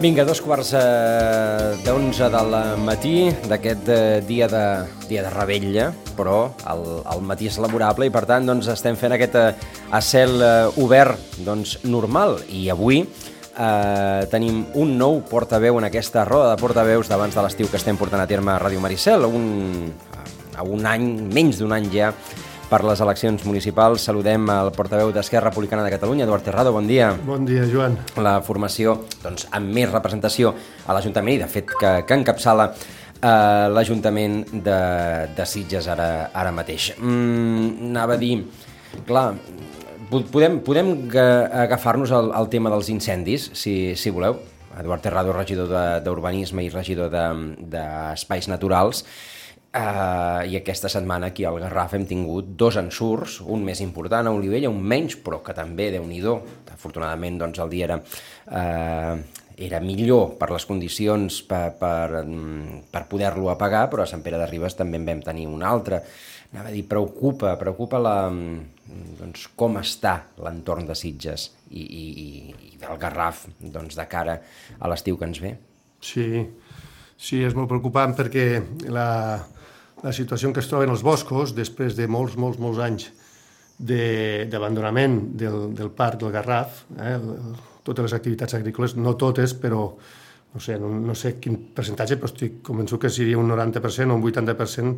Vinga, dos quarts eh, d'onze del matí d'aquest eh, dia, de, dia de rebella, però el, el matí és laborable i per tant doncs, estem fent aquest eh, a cel eh, obert doncs, normal. I avui eh, tenim un nou portaveu en aquesta roda de portaveus d'abans de l'estiu que estem portant a terme a Ràdio Maricel, un, a un any, menys d'un any ja, per les eleccions municipals. Saludem el portaveu d'Esquerra Republicana de Catalunya, Eduard Terrado, bon dia. Bon dia, Joan. La formació doncs, amb més representació a l'Ajuntament i, de fet, que, que encapçala eh, l'Ajuntament de, de Sitges ara, ara mateix. Mm, anava a dir, clar, podem, podem agafar-nos al, al tema dels incendis, si, si voleu. Eduard Terrado, regidor d'Urbanisme i regidor d'Espais de, Naturals. Uh, I aquesta setmana aquí al Garraf hem tingut dos ensurts, un més important a Olivella, un menys, però que també, déu nhi afortunadament doncs, el dia era, uh, era millor per les condicions per, per, per poder-lo apagar, però a Sant Pere de Ribes també en vam tenir un altre. Anava a dir, preocupa, preocupa la, doncs, com està l'entorn de Sitges i, i, i del Garraf doncs, de cara a l'estiu que ens ve. Sí, sí, és molt preocupant perquè la, la situació en què es troben els boscos després de molts, molts, molts anys d'abandonament de, del, del parc del Garraf, eh, totes les activitats agrícoles, no totes, però no sé, no, no sé quin percentatge, però estic convençut que seria un 90% o un 80%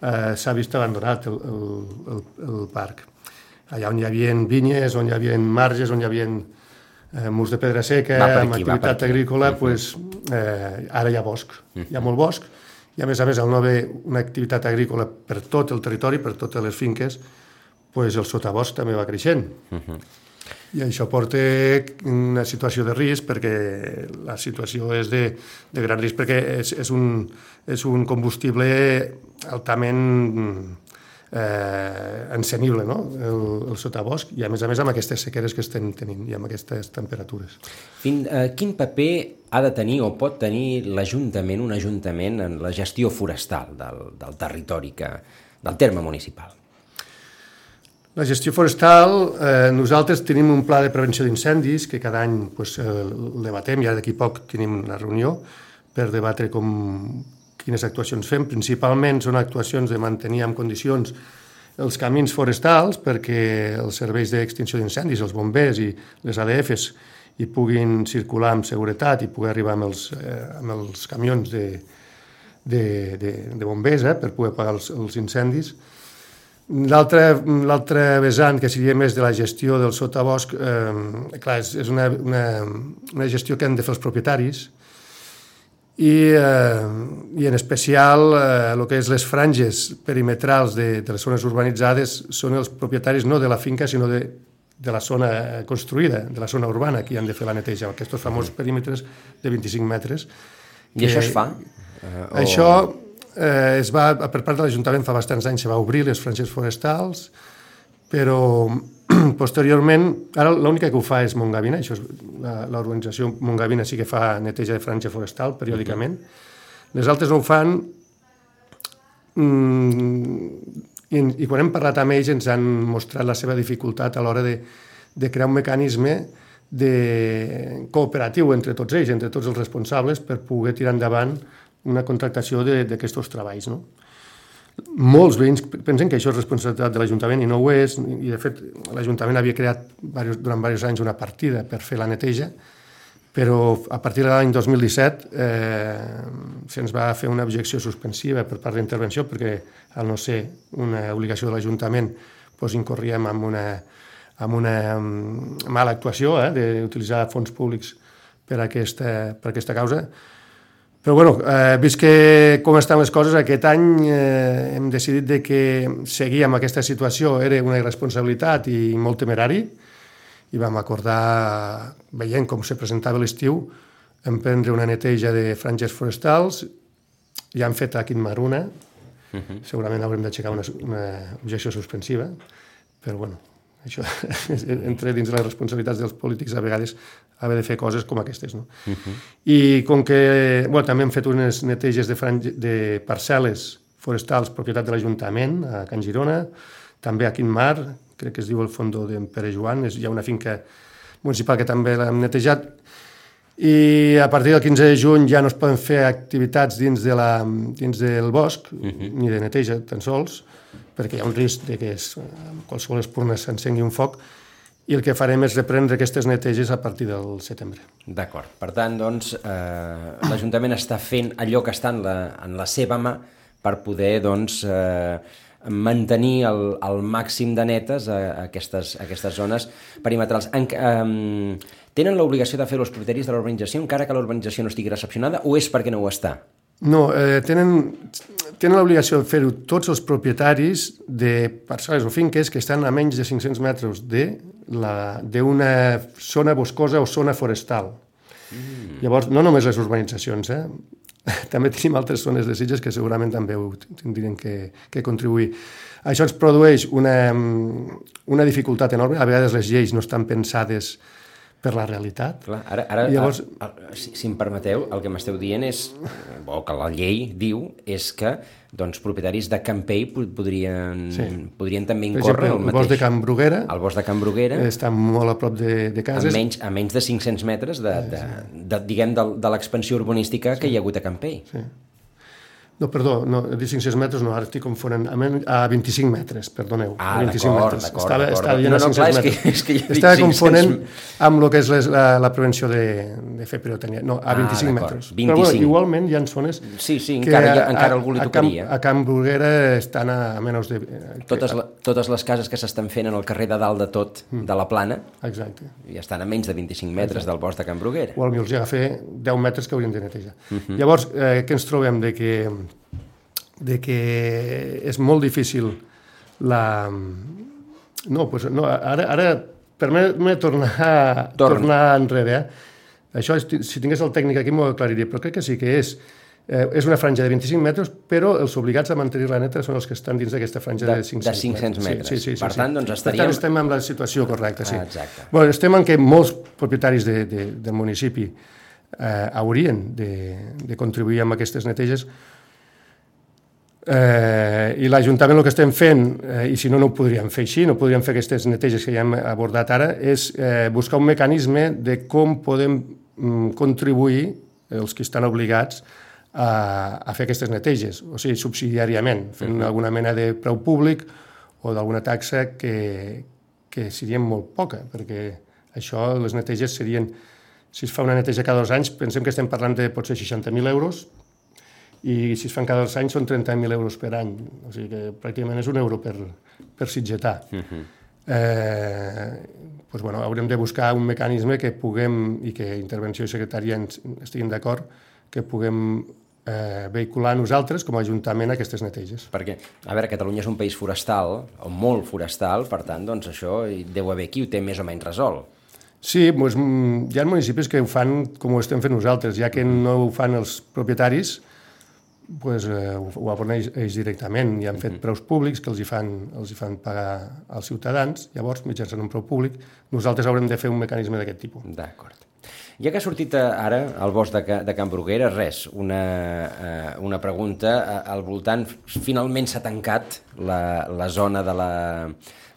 eh, s'ha vist abandonat el, el, el, el parc. Allà on hi havia vinyes, on hi havia marges, on hi havia eh, murs de pedra seca, aquí, amb activitat agrícola, pues, eh, ara hi ha bosc. -huh. Hi ha molt bosc, i a més a més al no haver una activitat agrícola per tot el territori, per totes les finques, pues el sotabosc també va creixent. Uh -huh. I això porta una situació de risc perquè la situació és de, de gran risc perquè és, és, un, és un combustible altament eh, ensenible, no? el, el sotabosc, i a més a més amb aquestes sequeres que estem tenint i amb aquestes temperatures. Fin, eh, quin paper ha de tenir o pot tenir l'Ajuntament, un Ajuntament, en la gestió forestal del, del territori, que, del terme municipal? La gestió forestal, eh, nosaltres tenim un pla de prevenció d'incendis que cada any pues, eh, el debatem i ara d'aquí poc tenim una reunió per debatre com, quines actuacions fem. Principalment són actuacions de mantenir en condicions els camins forestals perquè els serveis d'extinció d'incendis, els bombers i les ADFs hi puguin circular amb seguretat i poder arribar amb els, eh, amb els camions de, de, de, de bombers eh, per poder apagar els, els incendis. L'altre vessant, que seria més de la gestió del sotabosc, eh, clar, és, és una, una, una gestió que han de fer els propietaris, i, eh, i en especial eh, el que és les franges perimetrals de, de les zones urbanitzades són els propietaris no de la finca sinó de, de la zona construïda, de la zona urbana, que han de fer la neteja, aquests famosos perímetres de 25 metres. I que, això es fa? Eh, o... Això eh, es va, per part de l'Ajuntament fa bastants anys se va obrir les franges forestals, però posteriorment, ara l'única que ho fa és Montgavina, això és l'organització Montgavina sí que fa neteja de franja forestal periòdicament. Les altres no ho fan mm, i, i quan hem parlat amb ells ens han mostrat la seva dificultat a l'hora de, de crear un mecanisme de cooperatiu entre tots ells, entre tots els responsables, per poder tirar endavant una contractació d'aquests treballs. No? Molts veïns pensen que això és responsabilitat de l'Ajuntament i no ho és, i de fet l'Ajuntament havia creat diversos, durant diversos anys una partida per fer la neteja, però a partir de l'any 2017 eh, se'ns va fer una objecció suspensiva per part d'intervenció perquè al no ser una obligació de l'Ajuntament doncs incorríem en una, en una mm, mala actuació eh, d'utilitzar fons públics per aquesta, per aquesta causa però bueno, eh, vist que com estan les coses, aquest any eh, hem decidit de que seguir amb aquesta situació era una irresponsabilitat i molt temerari. I vam acordar, veient com se presentava l'estiu, emprendre una neteja de franges forestals, ja han fet a Quintmar una, uh -huh. segurament haurem d'aixecar una, una objecció suspensiva, però bueno, això entre dins les responsabilitats dels polítics a vegades haver de fer coses com aquestes. No? Uh -huh. I com que bueno, també hem fet unes neteges de, franje, de parcel·les forestals propietat de l'Ajuntament a Can Girona, també a Quintmar, crec que es diu el Fondo d'en Pere Joan, és, hi ha una finca municipal que també l'hem netejat, i a partir del 15 de juny ja no es poden fer activitats dins, de la, dins del bosc, uh -huh. ni de neteja tan sols, perquè hi ha un risc de que es, qualsevol espurna s'encengui un foc, i el que farem és reprendre aquestes neteges a partir del setembre. D'acord. Per tant, doncs, eh, l'Ajuntament està fent allò que està en la, en la seva mà per poder, doncs, eh, mantenir el, el màxim de netes a, a, aquestes, a aquestes zones perimetrals. En, um, tenen l'obligació de fer els propietaris de l'urbanització encara que l'urbanització no estigui recepcionada o és perquè no ho està? No, eh, tenen, tenen l'obligació de fer-ho tots els propietaris de parcel·les o finques que estan a menys de 500 metres d'una zona boscosa o zona forestal. Mm. Llavors, no només les urbanitzacions, eh? també tenim altres zones de Sitges que segurament també ho tindrien que, que contribuir. Això ens produeix una, una dificultat enorme. A vegades les lleis no estan pensades per la realitat. Clar, ara, ara Llavors, a, a, si, si em permeteu, el que m'esteu dient és, o que la llei diu, és que doncs, propietaris de Campell podrien, sí. podrien també incórrer exemple, el, el bosc de Can Bruguera. El bosc de Can Bruguera. Està molt a prop de, de cases. A menys, a menys de 500 metres de, de, de, de, diguem, de, de l'expansió urbanística sí. que hi ha hagut a Campell. Sí. No, perdó, no, dit 500 metres, no, ara estic confonent, a 25 metres, perdoneu. Ah, d'acord, d'acord. Estava, estava no, no, clar, és que, és que estava confonent amb el que és les, la, la prevenció de, de fer pirotècnia. No, a 25 ah, metres. 25. Però bueno, igualment hi ha zones sí, sí, que encara, a, encara algú li tocaria. A Camp, a Camp Bruguera estan a, a menys de... Que, totes, la, totes les cases que s'estan fent en el carrer de dalt de tot, mm. de la plana, Exacte. ja estan a menys de 25 metres Exacte. del bosc de Camp Bruguera. O potser els hi agafa 10 metres que haurien de netejar. Mhm. -huh. Llavors, eh, què ens trobem? De que de que és molt difícil la... No, pues no ara, ara permet-me tornar, Torn. tornar enrere. Eh? Això, si tingués el tècnic aquí m'ho aclariria, però crec que sí que és eh, és una franja de 25 metres, però els obligats a mantenir-la neta són els que estan dins d'aquesta franja de, de 500, de 500 metres. metres. Sí, sí, sí, per sí, tant, doncs estaríem... Per tant, estem en la situació correcta, sí. Ah, exacte. Bueno, estem en què molts propietaris de, de, del municipi eh, haurien de, de contribuir amb aquestes neteges, Eh, I l'Ajuntament el que estem fent, eh, i si no, no ho podríem fer així, no podríem fer aquestes neteges que ja hem abordat ara, és eh, buscar un mecanisme de com podem mm, contribuir els que estan obligats a, a fer aquestes neteges, o sigui, subsidiàriament, fent uh -huh. alguna mena de preu públic o d'alguna taxa que, que seria molt poca, perquè això, les neteges serien, si es fa una neteja cada dos anys, pensem que estem parlant de potser 60.000 euros, i si es fan cada dos anys són 30.000 euros per any, o sigui que pràcticament és un euro per, per sitgetà. Uh -huh. eh, doncs, bueno, haurem de buscar un mecanisme que puguem, i que Intervenció i Secretaria estiguin d'acord, que puguem eh, vehicular nosaltres com a Ajuntament aquestes neteges. Perquè, a veure, Catalunya és un país forestal, o molt forestal, per tant, doncs això deu haver qui ho té més o menys resolt. Sí, doncs, hi ha municipis que ho fan com ho estem fent nosaltres, ja que no ho fan els propietaris, pues, eh, ho, ho abonen ells, ells directament. Hi han fet preus públics que els hi, fan, els hi fan pagar als ciutadans, llavors, mitjançant un preu públic, nosaltres haurem de fer un mecanisme d'aquest tipus. D'acord. Ja que ha sortit eh, ara al bosc de, de Can Bruguera, res, una, eh, una pregunta eh, al voltant. Finalment s'ha tancat la, la zona de la,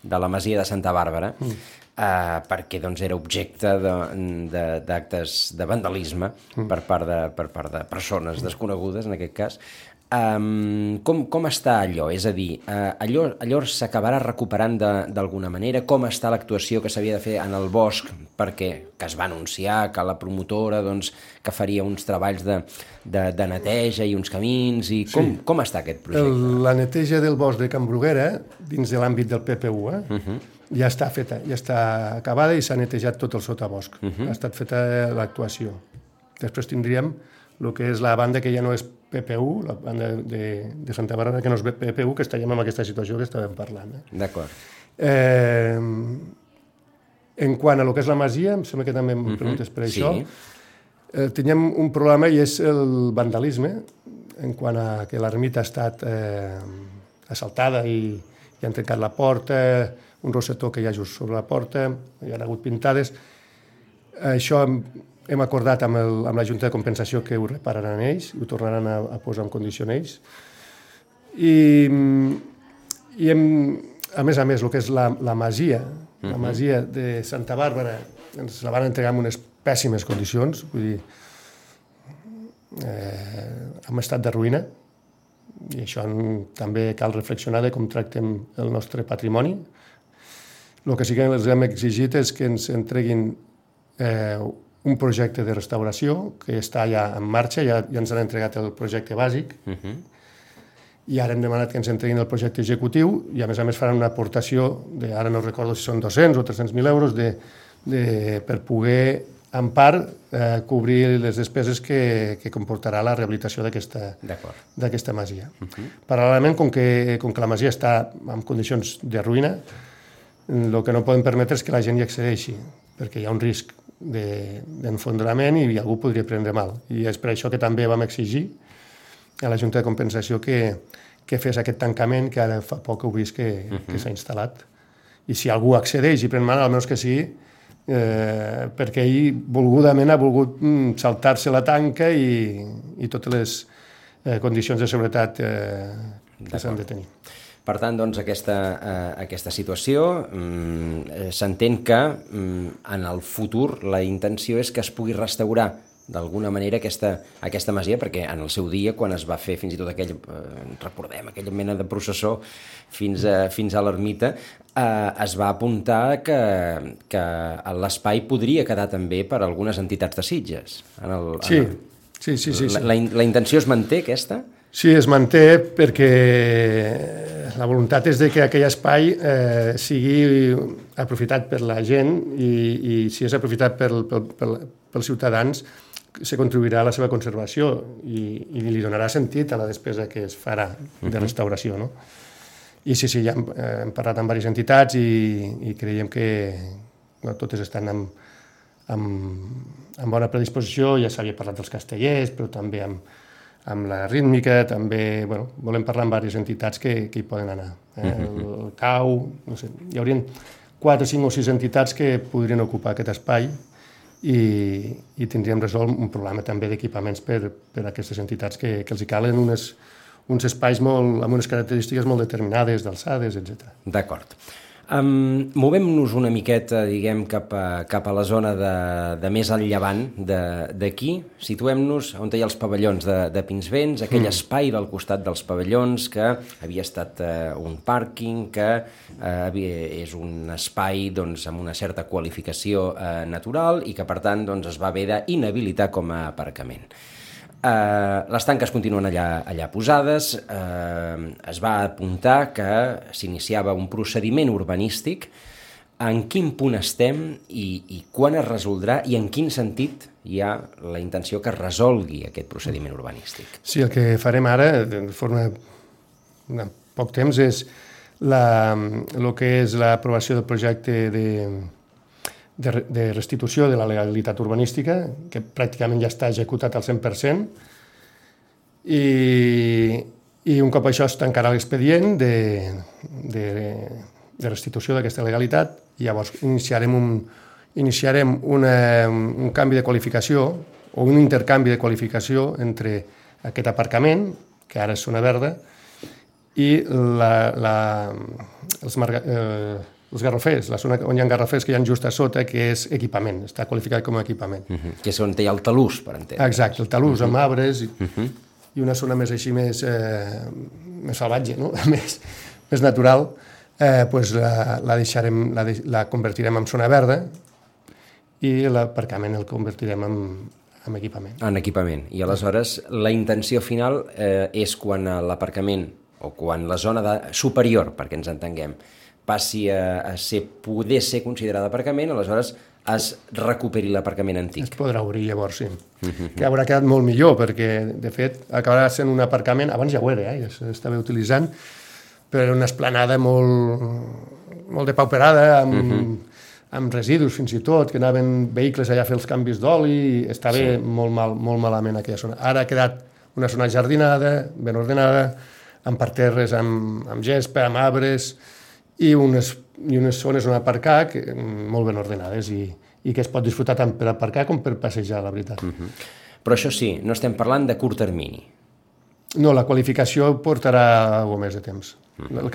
de la masia de Santa Bàrbara. Mm eh, perquè doncs, era objecte d'actes de, de, de vandalisme mm. per, part de, per part de persones desconegudes, en aquest cas. Um, com, com està allò? És a dir, uh, allò, allò s'acabarà recuperant d'alguna manera? Com està l'actuació que s'havia de fer en el bosc? Perquè que es va anunciar que la promotora doncs, que faria uns treballs de, de, de neteja i uns camins i com, sí. com està aquest projecte? El, la neteja del bosc de Can Bruguera, dins de l'àmbit del PPU, eh? Uh -huh ja està feta, ja està acabada i s'ha netejat tot el sotabosc. Uh -huh. Ha estat feta l'actuació. Després tindríem el que és la banda que ja no és PPU, la banda de, de Santa Bàrbara, que no és PPU, que estaríem en aquesta situació que estàvem parlant. Eh? D'acord. Eh, En quant a lo que és la masia, em sembla que també em preguntes per Sí. això, eh, teníem un problema i és el vandalisme, en quant a que l'ermita ha estat eh, assaltada i, i han trencat la porta, un rosetó que hi ha just sobre la porta, hi ha hagut pintades. Això hem, hem acordat amb, el, amb la Junta de Compensació que ho repararan ells, ho tornaran a, a posar en condició ells. I, i hem, a més a més, el que és la, la masia, la masia de Santa Bàrbara, ens la van entregar en unes pèssimes condicions, vull dir, eh, en estat de ruïna, i això en, també cal reflexionar de com tractem el nostre patrimoni. El que sí que els hem exigit és que ens entreguin eh, un projecte de restauració que està ja en marxa, ja, ja ens han entregat el projecte bàsic, Uh -huh. i ara hem demanat que ens entreguin el projecte executiu i a més a més faran una aportació, de, ara no recordo si són 200 o 300.000 euros, de, de, per poder en part eh, cobrir les despeses que, que comportarà la rehabilitació d'aquesta masia. Uh -huh. Paral·lelament, com que, com que la masia està en condicions de ruïna, el que no podem permetre és que la gent hi accedeixi, perquè hi ha un risc de- d'enfondrament de, i algú podria prendre mal. I és per això que també vam exigir a la Junta de Compensació que, que fes aquest tancament que ara fa poc heu vist que, uh -huh. que s'ha instal·lat. I si algú accedeix i pren mal, almenys que sigui eh, perquè ell volgudament ha volgut mm, saltar-se la tanca i, i totes les eh, condicions de seguretat eh, que s'han de tenir. Per tant, doncs, aquesta, eh, aquesta situació mm, eh, s'entén que mm, en el futur la intenció és que es pugui restaurar d'alguna manera aquesta, aquesta masia, perquè en el seu dia, quan es va fer fins i tot aquell, eh, recordem, aquella mena de processó fins a, fins a l'ermita, eh, es va apuntar que, que l'espai podria quedar també per algunes entitats de Sitges. En el, Sí, en el, sí, sí. sí, la, sí. la, in- la intenció es manté, aquesta? Sí, es manté perquè la voluntat és de que aquell espai eh, sigui aprofitat per la gent i, i si és aprofitat pel, pel, pel, pels ciutadans se contribuirà a la seva conservació i, i li donarà sentit a la despesa que es farà de restauració. No? I sí, sí, ja hem, hem parlat amb diverses entitats i, i creiem que no, totes estan amb, amb, amb bona predisposició, ja s'havia parlat dels castellers, però també amb, amb la rítmica, també bueno, volem parlar amb diverses entitats que, que hi poden anar. Eh? El, el CAU, no sé, hi haurien quatre, cinc o sis entitats que podrien ocupar aquest espai i, i tindríem resolt un problema també d'equipaments per, per a aquestes entitats que, que els hi calen unes, uns espais molt, amb unes característiques molt determinades, d'alçades, etc. D'acord. Um, Movem-nos una miqueta, diguem, cap a, cap a la zona de, de més al llevant de- d'aquí. Situem-nos on hi ha els pavellons de, de Pinsbens, aquell mm. espai del costat dels pavellons que havia estat uh, un pàrquing, que uh, havia, és un espai doncs, amb una certa qualificació uh, natural i que, per tant, doncs, es va haver d'inhabilitar com a aparcament. Uh, les tanques continuen allà, allà posades, uh, es va apuntar que s'iniciava un procediment urbanístic. En quin punt estem i, i quan es resoldrà i en quin sentit hi ha la intenció que es resolgui aquest procediment urbanístic? Sí, el que farem ara, de forma de poc temps, és la, el que és l'aprovació del projecte de, de, de restitució de la legalitat urbanística, que pràcticament ja està executat al 100%, i, i un cop això es tancarà l'expedient de, de, de restitució d'aquesta legalitat, i llavors iniciarem un, iniciarem una, un canvi de qualificació o un intercanvi de qualificació entre aquest aparcament, que ara és zona verda, i la, la, els, marga, eh, els garrofers, la zona on hi ha garrofers que hi ha just a sota, que és equipament, està qualificat com a equipament. Uh -huh. Que és on hi ha el talús, per entendre. Exacte, el talús amb arbres i, i una zona més així més, eh, més salvatge, no? més, més natural, eh, pues la, la, deixarem, la, de, la convertirem en zona verda i l'aparcament el convertirem en, en equipament. En equipament. I aleshores la intenció final eh, és quan eh, l'aparcament o quan la zona de, superior, perquè ens entenguem, passi a, a ser, poder ser considerada aparcament, aleshores es recuperi l'aparcament Es antic. podrà obrir llavors, sí. Que haurà quedat molt millor, perquè, de fet, acabarà sent un aparcament, abans ja ho era, eh, ja s'estava utilitzant, però era una esplanada molt, molt depauperada, amb, amb residus fins i tot, que anaven vehicles allà a fer els canvis d'oli, i estava sí. molt, mal, molt malament aquella zona. Ara ha quedat una zona jardinada, ben ordenada, amb parterres amb, amb gespa, amb arbres, i unes, i unes zones on aparcar que, molt ben ordenades i, i que es pot disfrutar tant per aparcar com per passejar, la veritat. Mm -hmm. Però això sí, no estem parlant de curt termini. No, la qualificació portarà algo més de temps. Mm.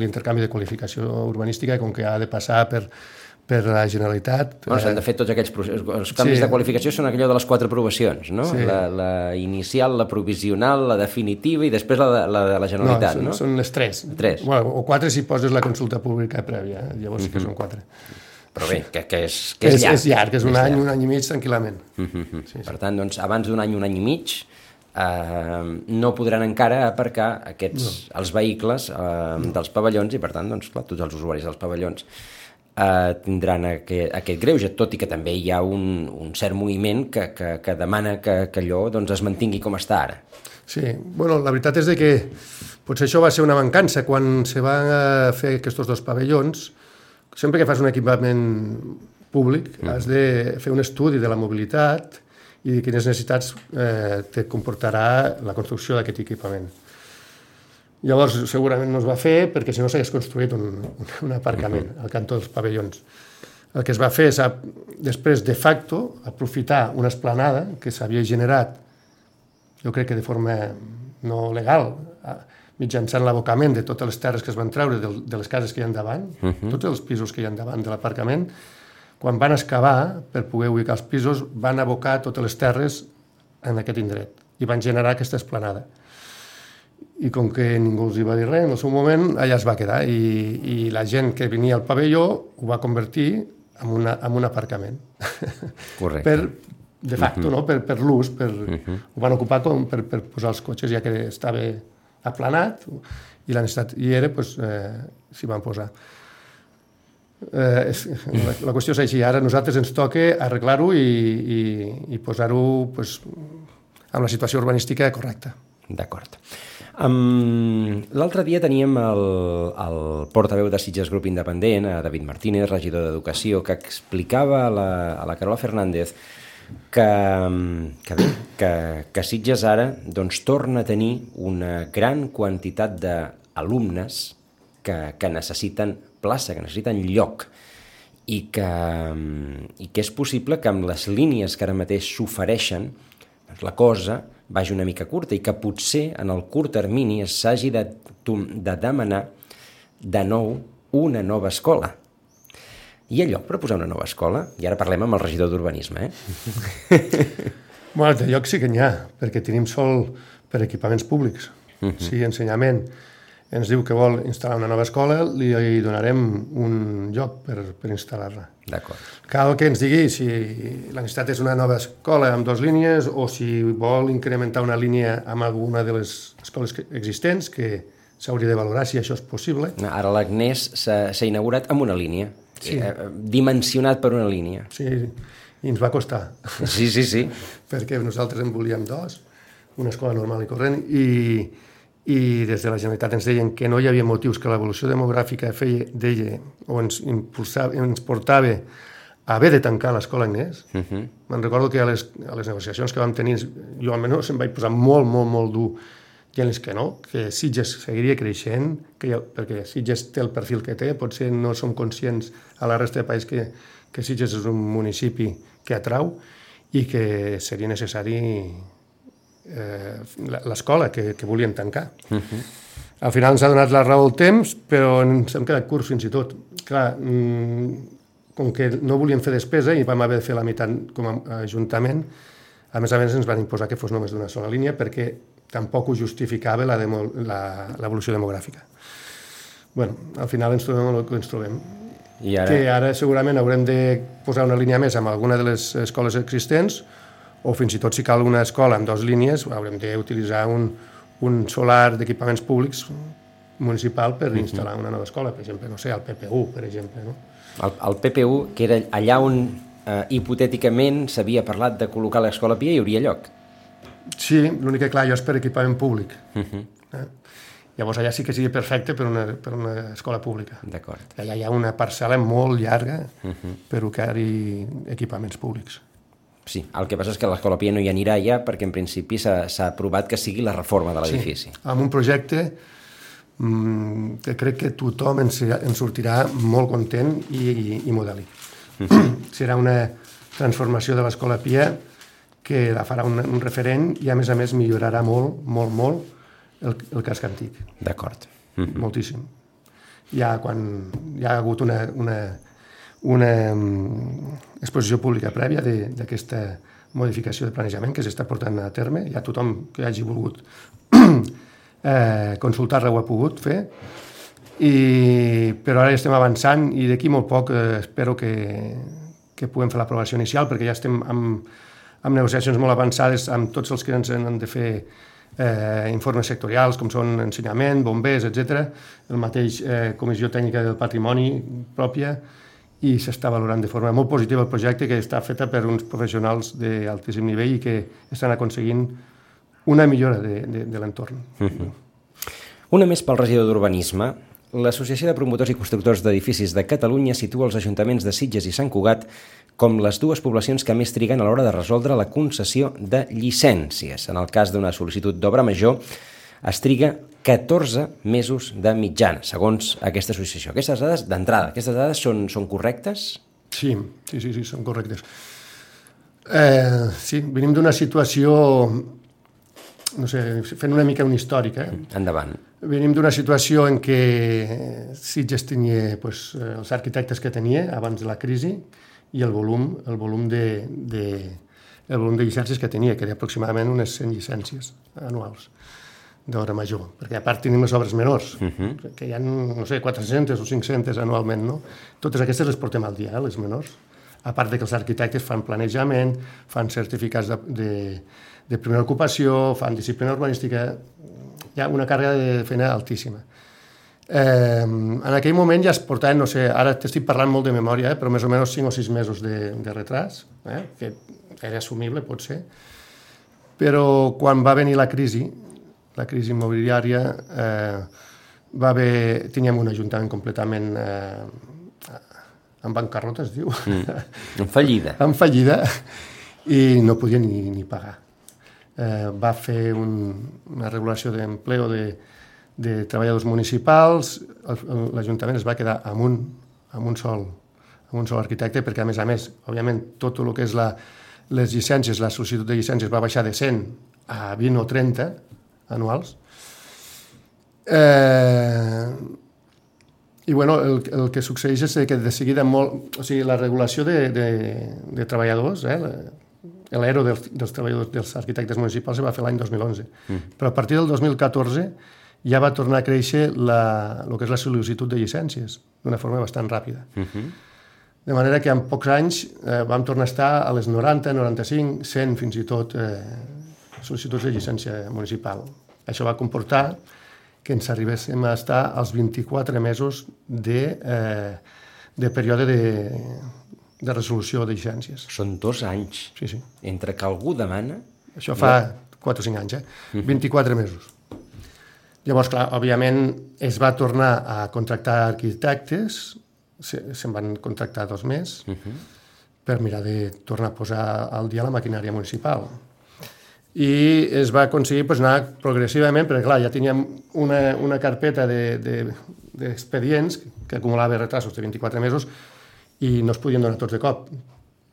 L'intercanvi de qualificació urbanística, com que ha de passar per, per la Generalitat. Bueno, s'han de fer tots aquells processos. Els canvis sí. de qualificació són allò de les quatre aprovacions, no? Sí. La, la inicial, la provisional, la definitiva i després la de la, de la Generalitat, no? Són, no? són les tres. Tres. Bueno, o quatre si poses la consulta pública prèvia, eh? llavors sí que mm -hmm. són quatre. Però bé, que, que, és, que és, és llarg. És llarg, és un és any, llarg. un any i mig, tranquil·lament. Mm -hmm. sí, sí. Per tant, doncs, abans d'un any, un any i mig, eh, no podran encara aparcar aquests, no. els vehicles eh, no. dels pavellons i, per tant, doncs, clar, tots els usuaris dels pavellons eh, tindran aquest, aquest greuge, tot i que també hi ha un, un cert moviment que, que, que demana que, que allò doncs, es mantingui com està ara. Sí, bueno, la veritat és de que potser això va ser una mancança quan se van fer aquests dos pavellons, sempre que fas un equipament públic mm. has de fer un estudi de la mobilitat i de quines necessitats eh, te comportarà la construcció d'aquest equipament. Llavors, segurament no es va fer perquè si no s'hagués construït un, un aparcament al cantó dels pavellons. El que es va fer és, després, de facto, aprofitar una esplanada que s'havia generat, jo crec que de forma no legal, mitjançant l'abocament de totes les terres que es van treure de, de les cases que hi ha davant, uh -huh. tots els pisos que hi ha davant de l'aparcament, quan van excavar per poder ubicar els pisos, van abocar totes les terres en aquest indret i van generar aquesta esplanada. I com que ningú els hi va dir res en el seu moment, allà es va quedar i, i la gent que venia al pavelló ho va convertir en, una, en un aparcament. Correcte. per, de facto, uh -huh. no? per, per l'ús, per, uh -huh. ho van ocupar com per, per posar els cotxes, ja que estava aplanat i la necessitat hi era, doncs, eh, s'hi van posar. Eh, és, la, la qüestió és així, ara nosaltres ens toca arreglar-ho i, i, i posar-ho pues, en la situació urbanística correcta. D'acord. Um, L'altre dia teníem el, el portaveu de Sitges Grup Independent, David Martínez, regidor d'Educació, que explicava a la, a la Carola Fernández que, que bé, que, que Sitges ara doncs, torna a tenir una gran quantitat d'alumnes que, que necessiten plaça, que necessiten lloc i que, i que és possible que amb les línies que ara mateix s'ofereixen doncs la cosa vagi una mica curta i que potser en el curt termini s'hagi de, de demanar de nou una nova escola hi ha lloc per posar una nova escola? I ara parlem amb el regidor d'Urbanisme, eh? bueno, de lloc sí que n'hi ha, perquè tenim sol per equipaments públics. Uh -huh. Si ensenyament ens diu que vol instal·lar una nova escola, li donarem un lloc per, per instal·lar-la. D'acord. Cal que ens digui si la necessitat és una nova escola amb dues línies o si vol incrementar una línia amb alguna de les escoles existents, que s'hauria de valorar si això és possible. Ara l'Agnès s'ha inaugurat amb una línia sí. eh, dimensionat per una línia. Sí, i ens va costar. Sí, sí, sí. Perquè nosaltres en volíem dos, una escola normal i corrent, i, i des de la Generalitat ens deien que no hi havia motius que l'evolució demogràfica feia, deia, o ens, impulsava, ens portava a haver de tancar l'escola Agnès. Uh -huh. Me'n recordo que a les, a les negociacions que vam tenir, jo almenys em vaig posar molt, molt, molt dur dient-los que no, que Sitges seguiria creixent, que ha, perquè Sitges té el perfil que té, potser no som conscients a la resta de país que, que Sitges és un municipi que atrau i que seria necessari eh, l'escola que, que volien tancar. Uh -huh. Al final ens ha donat la raó el temps, però ens hem quedat curts fins i tot. Clar, mm, com que no volíem fer despesa i vam haver de fer la meitat com a ajuntament, a més a més ens van imposar que fos només d'una sola línia perquè tampoc ho justificava l'evolució de demogràfica. bueno, al final ens trobem el que ens trobem. I ara... Que ara segurament haurem de posar una línia més amb alguna de les escoles existents o fins i tot si cal una escola amb dues línies haurem d'utilitzar un, un solar d'equipaments públics municipal per uh -huh. instal·lar una nova escola, per exemple, no sé, el PPU, per exemple. No? El, el PPU, que era allà on eh, hipotèticament s'havia parlat de col·locar l'escola Pia, hi hauria lloc. Sí, l'únic que, clar, jo és per equipament públic. Uh -huh. eh? Llavors allà sí que sigui perfecte per una, per una escola pública. D'acord. Allà hi ha una parcel·la molt llarga uh -huh. per ubicar-hi equipaments públics. Sí, el que passa és que l'Escola Pia no hi anirà ja perquè en principi s'ha aprovat que sigui la reforma de l'edifici. Sí, amb un projecte mmm, que crec que tothom en, en sortirà molt content i, i, i modèlic. Uh -huh. Serà una transformació de l'Escola Pia que la farà un, un referent i a més a més millorarà molt, molt, molt el, el casc antic. D'acord. Mm -hmm. Moltíssim. Ja quan hi ha hagut una, una, una um, exposició pública prèvia d'aquesta modificació de planejament que s'està portant a terme, ja tothom que hagi volgut eh, consultar-la ho ha pogut fer, i, però ara estem avançant i d'aquí molt poc eh, espero que, que puguem fer l'aprovació inicial perquè ja estem amb, amb negociacions molt avançades amb tots els que ens han de fer eh, informes sectorials com són ensenyament, bombers, etc. El mateix eh, Comissió Tècnica del Patrimoni pròpia i s'està valorant de forma molt positiva el projecte que està feta per uns professionals d'altíssim nivell i que estan aconseguint una millora de, de, de l'entorn. Uh -huh. Una més pel regidor d'Urbanisme. L'Associació de Promotors i Constructors d'Edificis de Catalunya situa els ajuntaments de Sitges i Sant Cugat com les dues poblacions que més triguen a l'hora de resoldre la concessió de llicències. En el cas d'una sol·licitud d'obra major, es triga 14 mesos de mitjana, segons aquesta associació. Aquestes dades, d'entrada, aquestes dades són, són correctes? Sí, sí, sí, sí, són correctes. Eh, sí, venim d'una situació, no sé, fent una mica un històric, eh? Endavant. Venim d'una situació en què Sitges tenia pues, els arquitectes que tenia abans de la crisi, i el volum, el volum de, de, el volum de llicències que tenia, que era aproximadament unes 100 llicències anuals d'obra major, perquè a part tenim les obres menors, uh -huh. que hi ha, no sé, 400 o 500 anualment, no? Totes aquestes les portem al dia, eh, les menors. A part de que els arquitectes fan planejament, fan certificats de, de, de primera ocupació, fan disciplina urbanística, hi ha una càrrega de feina altíssima. Eh, en aquell moment ja es portaven, no sé, ara t'estic parlant molt de memòria, eh, però més o menys 5 o 6 mesos de, de retras, eh, que era assumible, pot ser. Però quan va venir la crisi, la crisi immobiliària, eh, va haver, teníem un ajuntament completament eh, en bancarrota, es diu. Mm, en fallida. en fallida, i no podia ni, ni pagar. Eh, va fer un, una regulació d'empleo de, de treballadors municipals, l'Ajuntament es va quedar amb un, amb un sol amb un sol arquitecte, perquè a més a més, òbviament, tot el que és la, les llicències, la sol·licitud de llicències va baixar de 100 a 20 o 30 anuals. Eh, I bueno, el, el que succeeix és que de seguida molt... O sigui, la regulació de, de, de treballadors, eh, l'ERO dels, dels treballadors dels arquitectes municipals se va fer l'any 2011. Mm. Però a partir del 2014 ja va tornar a créixer la, el que és la sol·licitud de llicències d'una forma bastant ràpida. Uh -huh. De manera que en pocs anys eh, vam tornar a estar a les 90, 95, 100 fins i tot eh, sol·licituds de llicència municipal. Això va comportar que ens arribéssim a estar als 24 mesos de, eh, de període de, de resolució de llicències. Són dos anys. Sí, sí. Entre que algú demana... Això fa 4 o 5 anys, eh? Uh -huh. 24 mesos. Llavors, clar, òbviament es va tornar a contractar arquitectes, se'n se van contractar dos més, uh -huh. per mirar de tornar a posar al dia la maquinària municipal. I es va aconseguir pues, anar progressivament, perquè clar, ja teníem una, una carpeta d'expedients de, de, que acumulava retrasos de 24 mesos i no es podien donar tots de cop.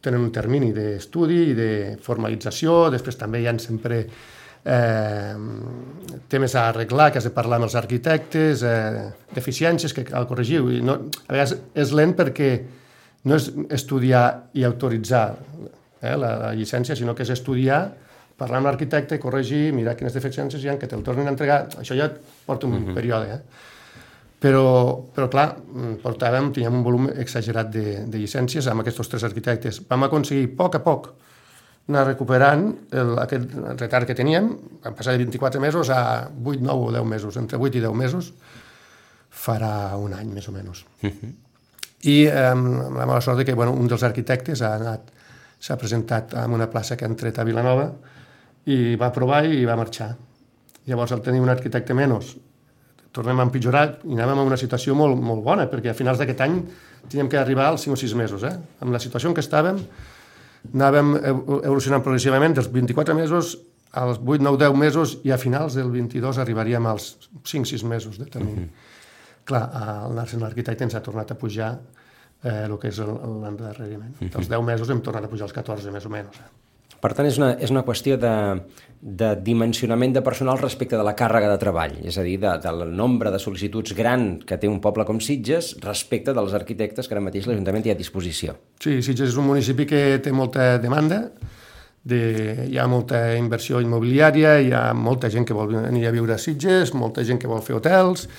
Tenen un termini d'estudi i de formalització, després també hi ha sempre eh, temes a arreglar, que has de parlar amb els arquitectes, eh, deficiències que cal corregir. I no, a vegades és lent perquè no és estudiar i autoritzar eh, la, la llicència, sinó que és estudiar, parlar amb l'arquitecte, corregir, mirar quines deficiències hi ha, que te'l tornin a entregar. Això ja porta un uh -huh. període. Eh? Però, però clar, portàvem, teníem un volum exagerat de, de llicències amb aquests tres arquitectes. Vam aconseguir a poc a poc anar recuperant el, aquest retard que teníem, vam passar de 24 mesos a 8, 9 o 10 mesos, entre 8 i 10 mesos, farà un any més o menys. Uh -huh. I eh, amb la mala sort que bueno, un dels arquitectes ha anat s'ha presentat en una plaça que han tret a Vilanova i va provar i va marxar. Llavors, al tenir un arquitecte menys, tornem a empitjorar i anàvem a una situació molt, molt bona, perquè a finals d'aquest any teníem que arribar als 5 o 6 mesos. Eh? Amb la situació en què estàvem, anàvem evolucionant progressivament dels 24 mesos als 8, 9, 10 mesos i a finals del 22 arribaríem als 5-6 mesos de termini. Mm -hmm. Clar, l'arquitecte ens ha tornat a pujar eh, el que és l'endarreriment. Mm -hmm. Dels 10 mesos hem tornat a pujar als 14, més o menys. Eh? Per tant, és una, és una qüestió de, de dimensionament de personal respecte de la càrrega de treball, és a dir, de, del nombre de sol·licituds gran que té un poble com Sitges respecte dels arquitectes que ara mateix l'Ajuntament té a disposició. Sí, Sitges és un municipi que té molta demanda, de, hi ha molta inversió immobiliària, hi ha molta gent que vol venir a viure a Sitges, molta gent que vol fer hotels,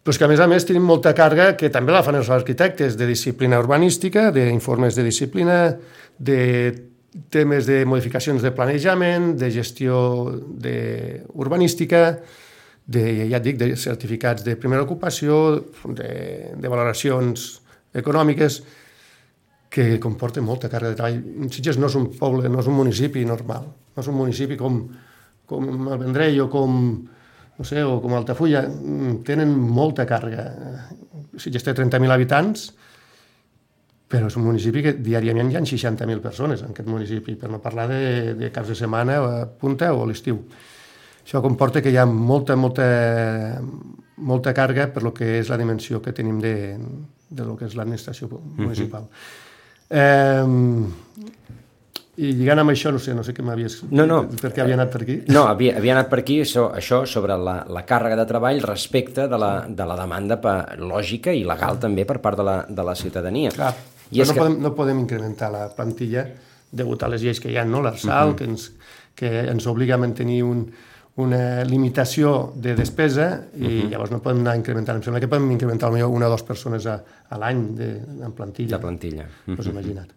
però que a més a més tenim molta càrrega que també la fan els arquitectes de disciplina urbanística, d'informes de disciplina, de temes de modificacions de planejament, de gestió de urbanística, de, ja et dic, de certificats de primera ocupació, de, de valoracions econòmiques, que comporten molta càrrega de treball. Sitges no és un poble, no és un municipi normal, no és un municipi com, com el Vendrell o com, no sé, o com Altafulla, tenen molta càrrega. Sitges té 30.000 habitants, però és un municipi que diàriament hi ha 60.000 persones en aquest municipi, per no parlar de, de caps de setmana, a punta o a l'estiu. Això comporta que hi ha molta, molta, molta càrrega per lo que és la dimensió que tenim de, de lo que és l'administració municipal. Uh -huh. eh, i lligant amb això, no sé, no sé què m'havies... No, no. Per què havia anat per aquí? No, havia, havia anat per aquí això, això sobre la, la càrrega de treball respecte de la, de la demanda per, lògica i legal també per part de la, de la ciutadania. Clar. I és no, que... podem, no podem incrementar la plantilla degut a les lleis que hi ha, no? l'ARSAL, uh -huh. que, ens, que ens obliga a mantenir un, una limitació de despesa i uh -huh. llavors no podem anar incrementant. Em sembla que podem incrementar potser una o dues persones a, a l'any en plantilla. De plantilla. Uh -huh. Pues imagina't.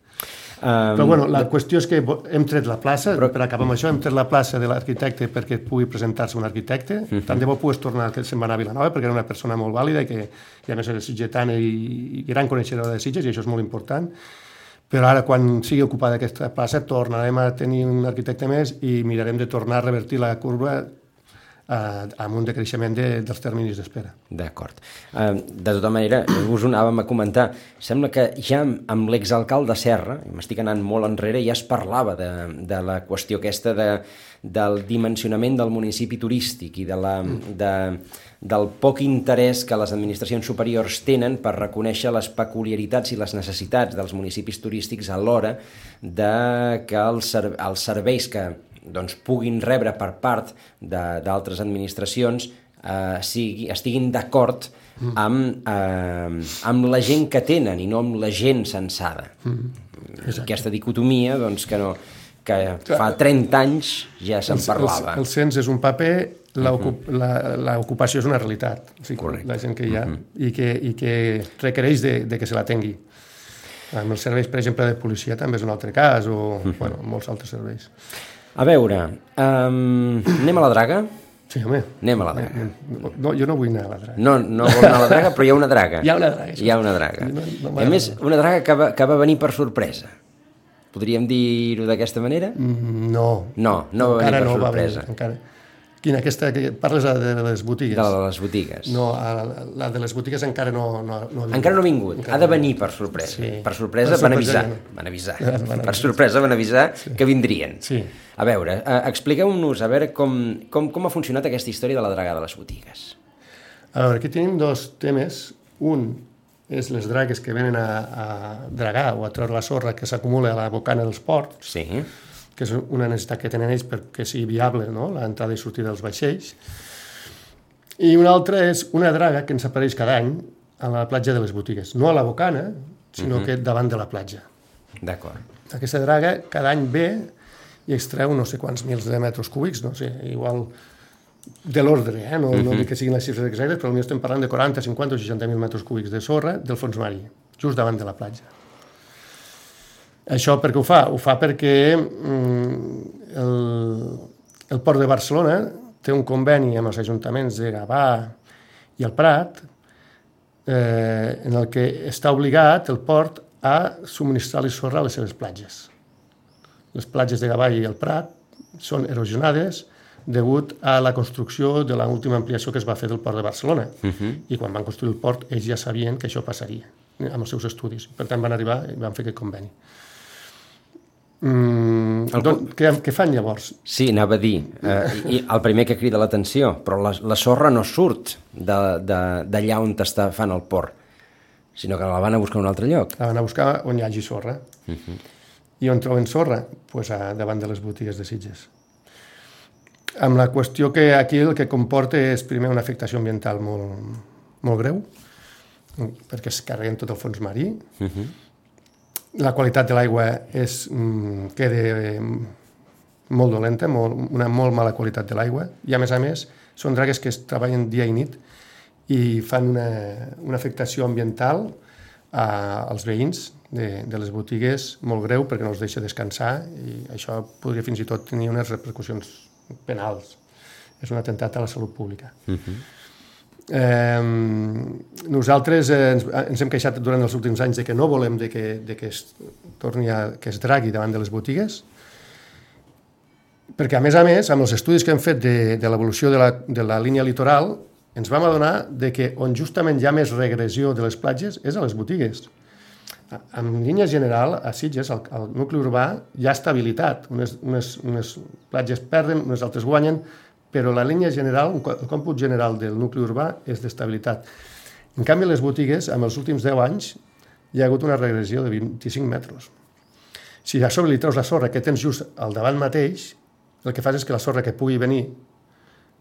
Um, Però bueno, la qüestió és que hem tret la plaça, però... per acabar amb això, hem tret la plaça de l'arquitecte perquè pugui presentar-se un arquitecte. Uh -huh. Tant de bo pugues tornar, que se'n va anar a Vilanova, perquè era una persona molt vàlida i que i a més era sitgetana i, i gran coneixedora de Sitges, i això és molt important. Però ara, quan sigui ocupada aquesta plaça, tornarem a tenir un arquitecte més i mirarem de tornar a revertir la curva eh, amb un decreixement de, dels terminis d'espera. D'acord. Eh, de tota manera, us ho anàvem a comentar, sembla que ja amb l'exalcalde Serra, m'estic anant molt enrere, ja es parlava de, de la qüestió aquesta de, del dimensionament del municipi turístic i de la, de, del poc interès que les administracions superiors tenen per reconèixer les peculiaritats i les necessitats dels municipis turístics a l'hora de que els, els serveis que doncs, puguin rebre per part d'altres administracions eh, sigui, estiguin d'acord mm. amb, eh, amb la gent que tenen i no amb la gent censada. Mm. Aquesta dicotomia doncs, que, no, que fa 30 anys ja se'n parlava. El, el cens és un paper, l'ocupació és una realitat. O sigui, Correcte. La gent que hi ha mm -hmm. i, que, i que requereix de, de que se la tengui. Amb els serveis, per exemple, de policia també és un altre cas, o mm -hmm. bueno, molts altres serveis. A veure, um, anem a la draga? Sí, home. Anem a la draga. No, jo no vull anar a la draga. No, no vol anar a la draga, però hi ha una draga. Hi ha una draga. Hi ha una draga. No, no a més, una draga que va, que va venir per sorpresa. Podríem dir-ho d'aquesta manera? Mm, no. No, no va venir per no sorpresa. Va venir, encara Quina, aquesta que parles de les botigues? De les botigues. No, la de les botigues encara no, no, no ha vingut. Encara no ha vingut. Encara ha de venir per sorpresa. Sí. Per sorpresa, per van avisar. Van avisar. Van avisar. Per sorpresa van avisar sí. que vindrien. Sí. A veure, eh, expliqueu-nos a veure com, com, com ha funcionat aquesta història de la draga de les botigues. A veure, aquí tenim dos temes. Un és les dragues que venen a, a dragar o a treure la sorra que s'acumula a la bocana dels ports. Sí que és una necessitat que tenen ells perquè sigui viable no? l'entrada i sortida dels vaixells. I una altra és una draga que ens apareix cada any a la platja de les botigues. No a la bocana, sinó uh mhm. -huh. que davant de la platja. D'acord. Aquesta draga cada any ve i extreu no sé quants mils de metres cúbics, no sé, igual de l'ordre, eh? no, uh -huh. no mhm. dic que siguin les xifres exactes, però potser estem parlant de 40, 50 o 60 mil metres cúbics de sorra del fons marí, just davant de la platja. Això per què ho fa? Ho fa perquè mm, el, el Port de Barcelona té un conveni amb els ajuntaments de Gavà i el Prat eh, en el que està obligat el port a subministrar-li sorra a les seves platges. Les platges de Gavà i el Prat són erosionades degut a la construcció de l'última ampliació que es va fer del port de Barcelona. Uh -huh. I quan van construir el port, ells ja sabien que això passaria amb els seus estudis. Per tant, van arribar i van fer aquest conveni. Mm, el... doncs, què, què fan llavors? Sí, anava a dir, eh, i el primer que crida l'atenció, però la, la sorra no surt d'allà on està fan el port, sinó que la van a buscar a un altre lloc. La van a buscar on hi hagi sorra. Uh -huh. I on troben sorra? Pues a, davant de les botigues de Sitges. Amb la qüestió que aquí el que comporta és primer una afectació ambiental molt, molt greu, perquè es carreguen tot el fons marí, uh -huh la qualitat de l'aigua és, mm, queda eh, molt dolenta, molt, una molt mala qualitat de l'aigua, i a més a més són dragues que es treballen dia i nit i fan una, una afectació ambiental a, als veïns de, de les botigues molt greu perquè no els deixa descansar i això podria fins i tot tenir unes repercussions penals. És un atemptat a la salut pública. Uh -huh. Nosaltres ens, ens hem queixat durant els últims anys de que no volem de que, de que es torni a, que es dragui davant de les botigues, perquè a més a més, amb els estudis que hem fet de, de l'evolució de, la, de la línia litoral, ens vam adonar de que on justament hi ha més regressió de les platges és a les botigues. En línia general, a Sitges, al, al nucli urbà, hi ha estabilitat. Unes, unes, unes platges perden, unes altres guanyen, però la línia general, el còmput general del nucli urbà és d'estabilitat. En canvi, les botigues, amb els últims 10 anys, hi ha hagut una regressió de 25 metres. Si a sobre li treus la sorra que tens just al davant mateix, el que fas és que la sorra que pugui venir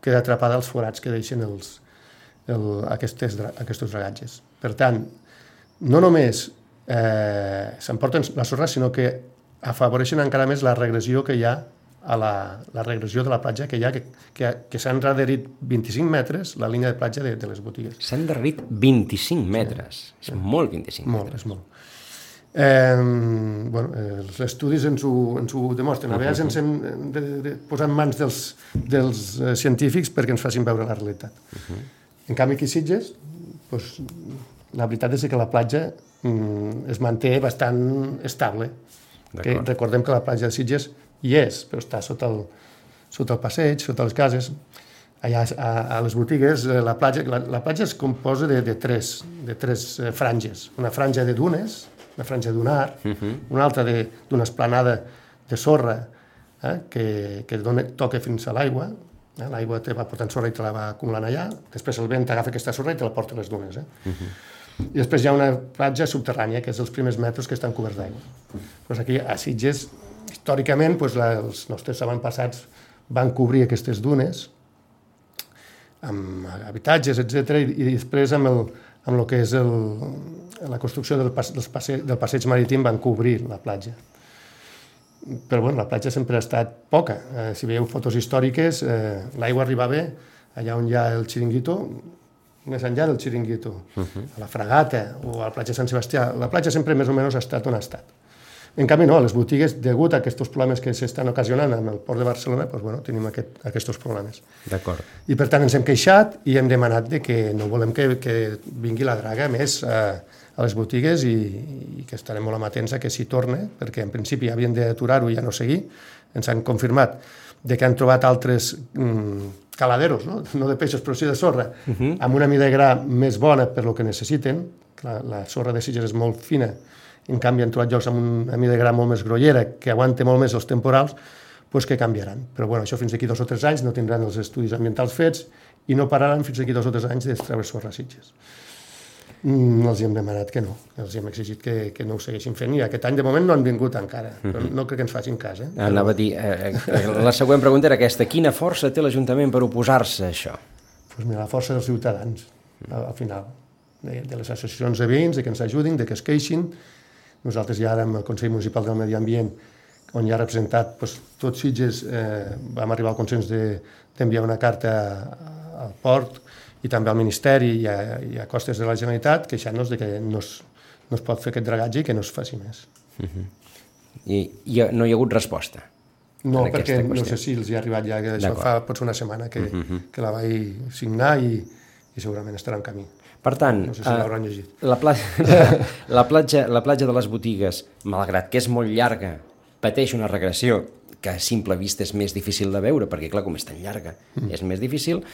queda atrapada als forats que deixen els, el, aquestes, aquests dragatges. Per tant, no només eh, s'emporten la sorra, sinó que afavoreixen encara més la regressió que hi ha a la, la regressió de la platja que hi ha, que, que, que s'han endarrerit 25 metres la línia de platja de, de les botigues. S'han endarrerit 25 metres. Sí, és molt 25 molt, metres. És molt. Eh, bueno, els estudis ens ho, ens ho demostren. A vegades ens hem de, de posar en mans dels, dels eh, científics perquè ens facin veure la realitat. Uh -huh. En canvi, aquí Sitges, doncs, la veritat és que la platja mm, es manté bastant estable. Que recordem que la platja de Sitges hi és, però està sota el, sota el passeig, sota les cases. Allà a, a les botigues, eh, la platja, la, la platja es composa de, de tres, de tres eh, franges. Una franja de dunes, una franja dunar, uh -huh. una altra d'una esplanada de sorra eh, que, que dona, toca fins a l'aigua, eh? l'aigua te va portant sorra i te la va acumulant allà, després el vent agafa aquesta sorra i te la porta a les dunes. Eh? Uh -huh. I després hi ha una platja subterrània, que és els primers metres que estan coberts d'aigua. Pues aquí a Sitges històricament doncs, la, els nostres avantpassats van cobrir aquestes dunes amb habitatges, etc i, i després amb el, amb el que és el, la construcció del, pas, del, passeig, del passeig marítim van cobrir la platja. Però bueno, la platja sempre ha estat poca. Eh, si veieu fotos històriques, eh, l'aigua arribava allà on hi ha el xiringuito, més enllà del xiringuito, uh -huh. a la Fragata o a la platja Sant Sebastià. La platja sempre més o menys ha estat on ha estat. En canvi, no, a les botigues, degut a aquests problemes que s'estan ocasionant amb el port de Barcelona, doncs, bueno, tenim aquest, aquests problemes. D'acord. I per tant ens hem queixat i hem demanat de que no volem que, que vingui la draga més a, a les botigues i, i que estarem molt amatents a que s'hi torne, perquè en principi havien d'aturar-ho i ja no seguir. Ens han confirmat de que han trobat altres mm, caladeros, no? no de peixos però sí de sorra, uh -huh. amb una mida de gra més bona per lo que necessiten. La, la sorra de Sitges és molt fina en canvi han trobat llocs amb una mida de gra molt més grollera, que aguante molt més els temporals, doncs que canviaran. Però bueno, això fins d'aquí dos o tres anys no tindran els estudis ambientals fets i no pararan fins d'aquí dos o tres anys d'extreure sorra Sitges. Mm, els hem demanat que no, els hem exigit que, que no ho segueixin fent i aquest any de moment no han vingut encara, però mhm. no crec que ens facin cas. Eh? Anava a dir, eh, eh, la següent pregunta era aquesta, quina força té l'Ajuntament per oposar-se a això? Pues mira, la força dels ciutadans, al, al final, de, de les associacions de veïns, de que ens ajudin, de que es queixin, nosaltres ja ara amb el Consell Municipal del Medi Ambient, on hi ha representat doncs, tots Sitges, eh, vam arribar al consens d'enviar de, una carta al port i també al Ministeri i a, i a costes de la Generalitat queixant-nos de que no es, no es pot fer aquest dragatge i que no es faci més. Uh -huh. I, I no hi ha hagut resposta? No, perquè no sé si els hi ha arribat ja, que això fa potser una setmana que, uh -huh. que la vaig signar i, i segurament estarà en camí. Per tant, no sé si uh, llegit. La, platja, la, platja, la platja de les botigues, malgrat que és molt llarga, pateix una regressió que a simple vista és més difícil de veure, perquè clar, com és tan llarga, mm. és més difícil.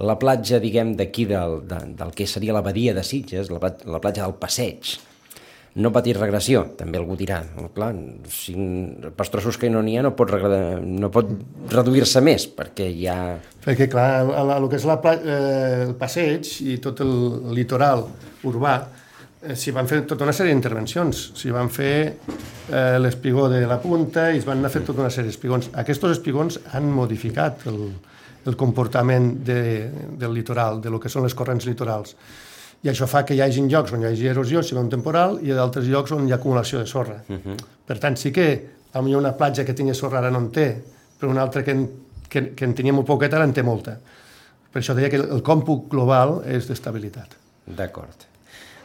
La platja, diguem, d'aquí del, de, del que seria la badia de Sitges, la, la platja del Passeig, no patir regressió, també algú dirà. Clar, si, pels trossos que no n'hi ha no pot, no pot reduir-se més, perquè hi ha... Perquè, clar, el, el, el que és la, eh, el passeig i tot el litoral urbà, eh, s'hi van fer tota una sèrie d'intervencions. S'hi van fer eh, l'espigó de la punta i es van anar fent tota una sèrie d'espigons. Aquests espigons han modificat el, el comportament de, del litoral, de lo que són les corrents litorals i això fa que hi hagin llocs on hi hagi erosió, si va un temporal, i d'altres llocs on hi ha acumulació de sorra. Uh mhm. -huh. Per tant, sí que millor una platja que tingui sorra ara no en té, però una altra que en, que, que en tenia molt poqueta ara en té molta. Per això deia que el còmput global és d'estabilitat. D'acord.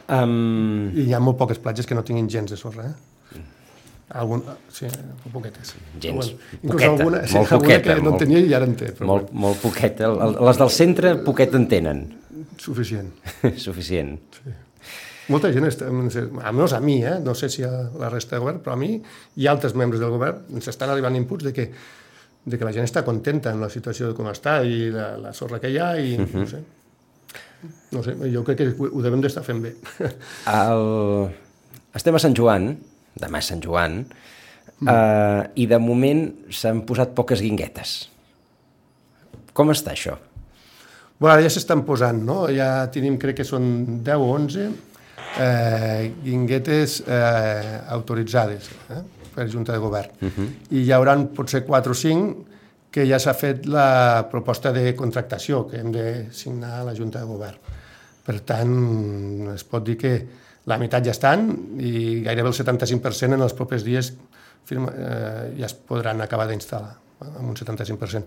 Um... I hi ha molt poques platges que no tinguin gens de sorra, eh? Algun, sí, poquetes. Gens. Bueno, inclús poqueta, alguna, sí, molt alguna poqueta, que no en tenia i ara en té. Però molt, bueno. molt poqueta. Les del centre poquet en tenen. Suficient. Suficient. Sí. Molta gent, està, almenys a mi, eh? no sé si a la resta de govern, però a mi i altres membres del govern ens estan arribant inputs de que, de que la gent està contenta amb la situació de com està i la, la sorra que hi ha i uh -huh. no mhm. sé. No sé, jo crec que ho devem d'estar fent bé. El... Estem a Sant Joan, demà és Sant Joan, mm. eh, i de moment s'han posat poques guinguetes. Com està això? Bueno, ara ja s'estan posant, no? Ja tenim, crec que són 10 o 11 eh, guinguetes eh, autoritzades eh, per Junta de Govern. Uh -huh. I hi haurà potser 4 o 5 que ja s'ha fet la proposta de contractació que hem de signar a la Junta de Govern. Per tant, es pot dir que la meitat ja estan i gairebé el 75% en els propers dies firma, eh, ja es podran acabar d'instal·lar, amb un 75%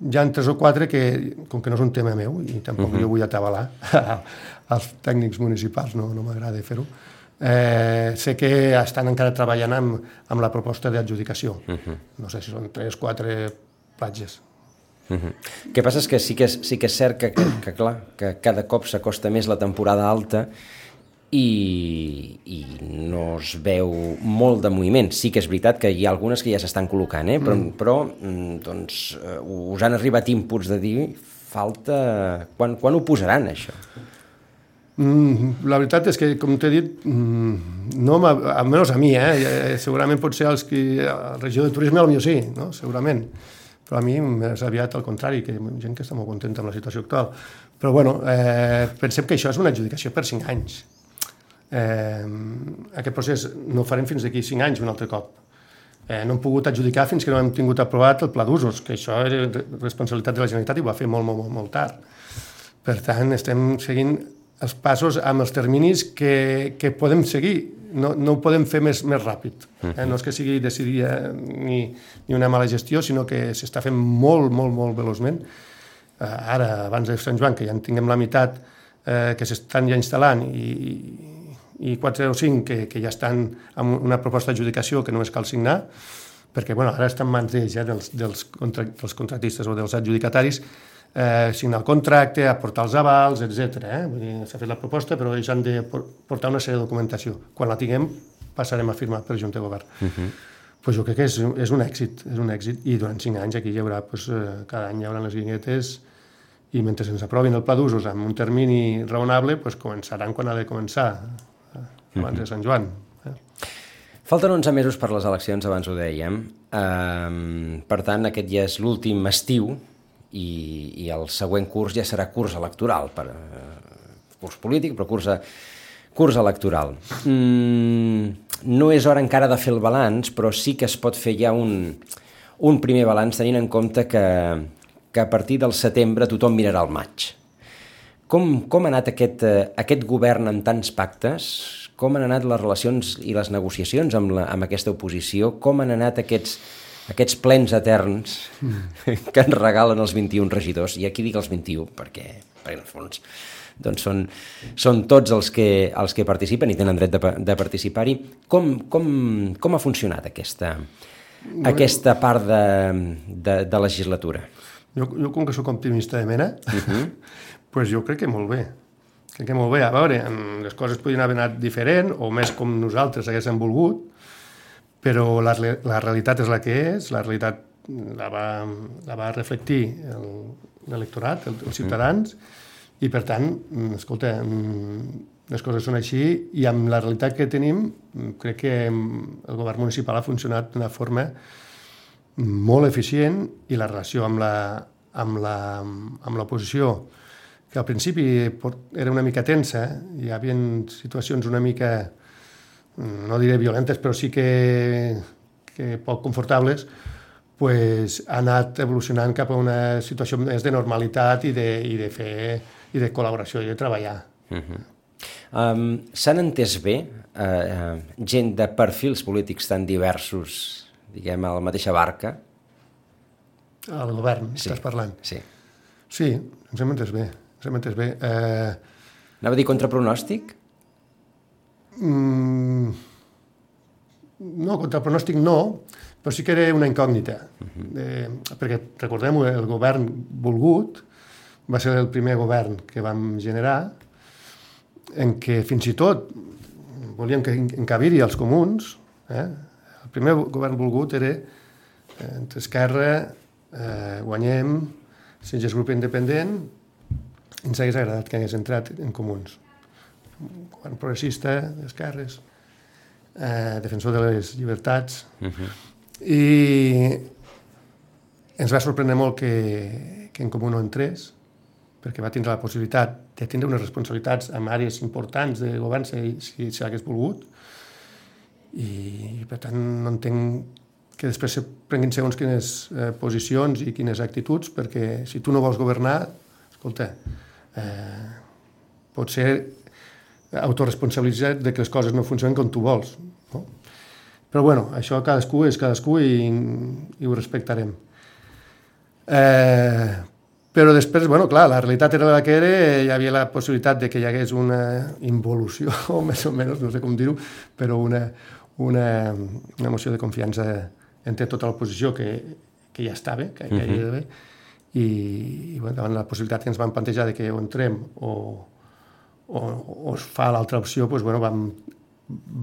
hi ha tres o quatre que, com que no és un tema meu, i tampoc uh -huh. jo vull atabalar als tècnics municipals, no, no m'agrada fer-ho, eh, sé que estan encara treballant amb, amb la proposta d'adjudicació. Uh -huh. No sé si són tres, quatre platges. Uh -huh. El que passa és que sí que és, sí que és cert que, que, que, clar, que cada cop s'acosta més la temporada alta i, i no es veu molt de moviment. Sí que és veritat que hi ha algunes que ja s'estan col·locant, eh? però, mm. però mm, doncs, uh, us han arribat inputs de dir falta... Quan, quan ho posaran, això? Mm, la veritat és que, com t'he dit, mm, no almenys a mi, eh? eh? segurament pot ser els que, a la regió de turisme potser sí, no? segurament, però a mi més aviat al contrari, que hi ha gent que està molt contenta amb la situació actual. Però bueno, eh, pensem que això és una adjudicació per 5 anys Eh, aquest procés no ho farem fins d'aquí 5 anys un altre cop. Eh, no hem pogut adjudicar fins que no hem tingut aprovat el pla d'usos, que això era responsabilitat de la Generalitat i ho va fer molt, molt, molt, molt tard. Per tant, estem seguint els passos amb els terminis que, que podem seguir. No, no ho podem fer més, més ràpid. Eh? No és que sigui decidir ni, ni una mala gestió, sinó que s'està fent molt, molt, molt veloçment. Eh, ara, abans de Sant Joan, que ja en tinguem la meitat eh, que s'estan ja instal·lant i, i 4 o 5 que, que ja estan amb una proposta d'adjudicació que només cal signar, perquè bueno, ara estan en mans d'ells, ja, dels, dels, contra, dels contractistes o dels adjudicataris, eh, signar el contracte, aportar els avals, etc. Eh? S'ha fet la proposta, però ells han de portar una sèrie de documentació. Quan la tinguem, passarem a firmar per Junta de Govern. Uh -huh. pues jo crec que és, és un èxit, és un èxit, i durant cinc anys aquí hi haurà, pues, eh, cada any hi haurà les guinguetes, i mentre ens aprovin el pla d'usos amb un termini raonable, pues, començaran quan ha de començar abans de Sant Joan. Eh? Falten 11 mesos per les eleccions, abans ho dèiem. Um, per tant, aquest ja és l'últim estiu i, i el següent curs ja serà curs electoral, per, uh, curs polític, però curs, curs electoral. Mm, no és hora encara de fer el balanç, però sí que es pot fer ja un, un primer balanç tenint en compte que, que a partir del setembre tothom mirarà el maig. Com, com ha anat aquest, uh, aquest govern amb tants pactes? Com han anat les relacions i les negociacions amb, la, amb aquesta oposició, com han anat aquests, aquests plens eterns mm. que ens regalen els 21 regidors, i aquí dic els 21 perquè, perquè en el fons doncs són, són tots els que, els que participen i tenen dret de, de participar-hi. Com, com, com ha funcionat aquesta, bueno, aquesta part de, de, de legislatura? Jo, jo com que sóc optimista de mena, uh -huh. pues jo crec que molt bé. Que molt bé. A veure, les coses podrien haver anat diferent o més com nosaltres haguéssim volgut, però la, la realitat és la que és, la realitat la va, la va reflectir l'electorat, el, els ciutadans, i per tant, mm, escolta, mm, les coses són així i amb la realitat que tenim crec que el govern municipal ha funcionat d'una forma molt eficient i la relació amb la, amb la, amb l'oposició que al principi era una mica tensa, hi havia situacions una mica, no diré violentes, però sí que, que poc confortables, pues, ha anat evolucionant cap a una situació més de normalitat i de, i de fer i de col·laboració i de treballar. Uh -huh. um, S'han entès bé uh, uh, gent de perfils polítics tan diversos, diguem, a la mateixa barca? Al govern, sí. estàs parlant? Sí. Sí, ens hem entès bé. Ens hem entès bé. Eh... Anava a dir contrapronòstic? Mm, no, contrapronòstic no, però sí que era una incògnita. Uh -huh. eh, perquè, recordem el govern volgut va ser el primer govern que vam generar en què fins i tot volíem que encabiri els comuns. Eh? El primer govern volgut era eh, entre Esquerra, eh, guanyem, si grup independent, ens hagués agradat que hagués entrat en comuns. Un govern progressista, d'esquerres, eh, defensor de les llibertats, uh -huh. i ens va sorprendre molt que, que en comú no entrés, perquè va tindre la possibilitat de tindre unes responsabilitats en àrees importants de govern si, si, si hagués volgut, i per tant no entenc que després se prenguin segons quines eh, posicions i quines actituds, perquè si tu no vols governar, escolta, eh, pot ser autoresponsabilitzat de que les coses no funcionen com tu vols. No? Però bueno, això cadascú és cadascú i, i ho respectarem. Eh, però després, bueno, clar, la realitat era la que era, hi havia la possibilitat de que hi hagués una involució, o més o menys, no sé com dir-ho, però una, una, una moció de confiança entre tota l'oposició que, que ja està bé, que, que uh -huh. hi havia bé, i, i bueno, davant la possibilitat que ens van plantejar de que o entrem o, o, o es fa l'altra opció, doncs, bueno, vam,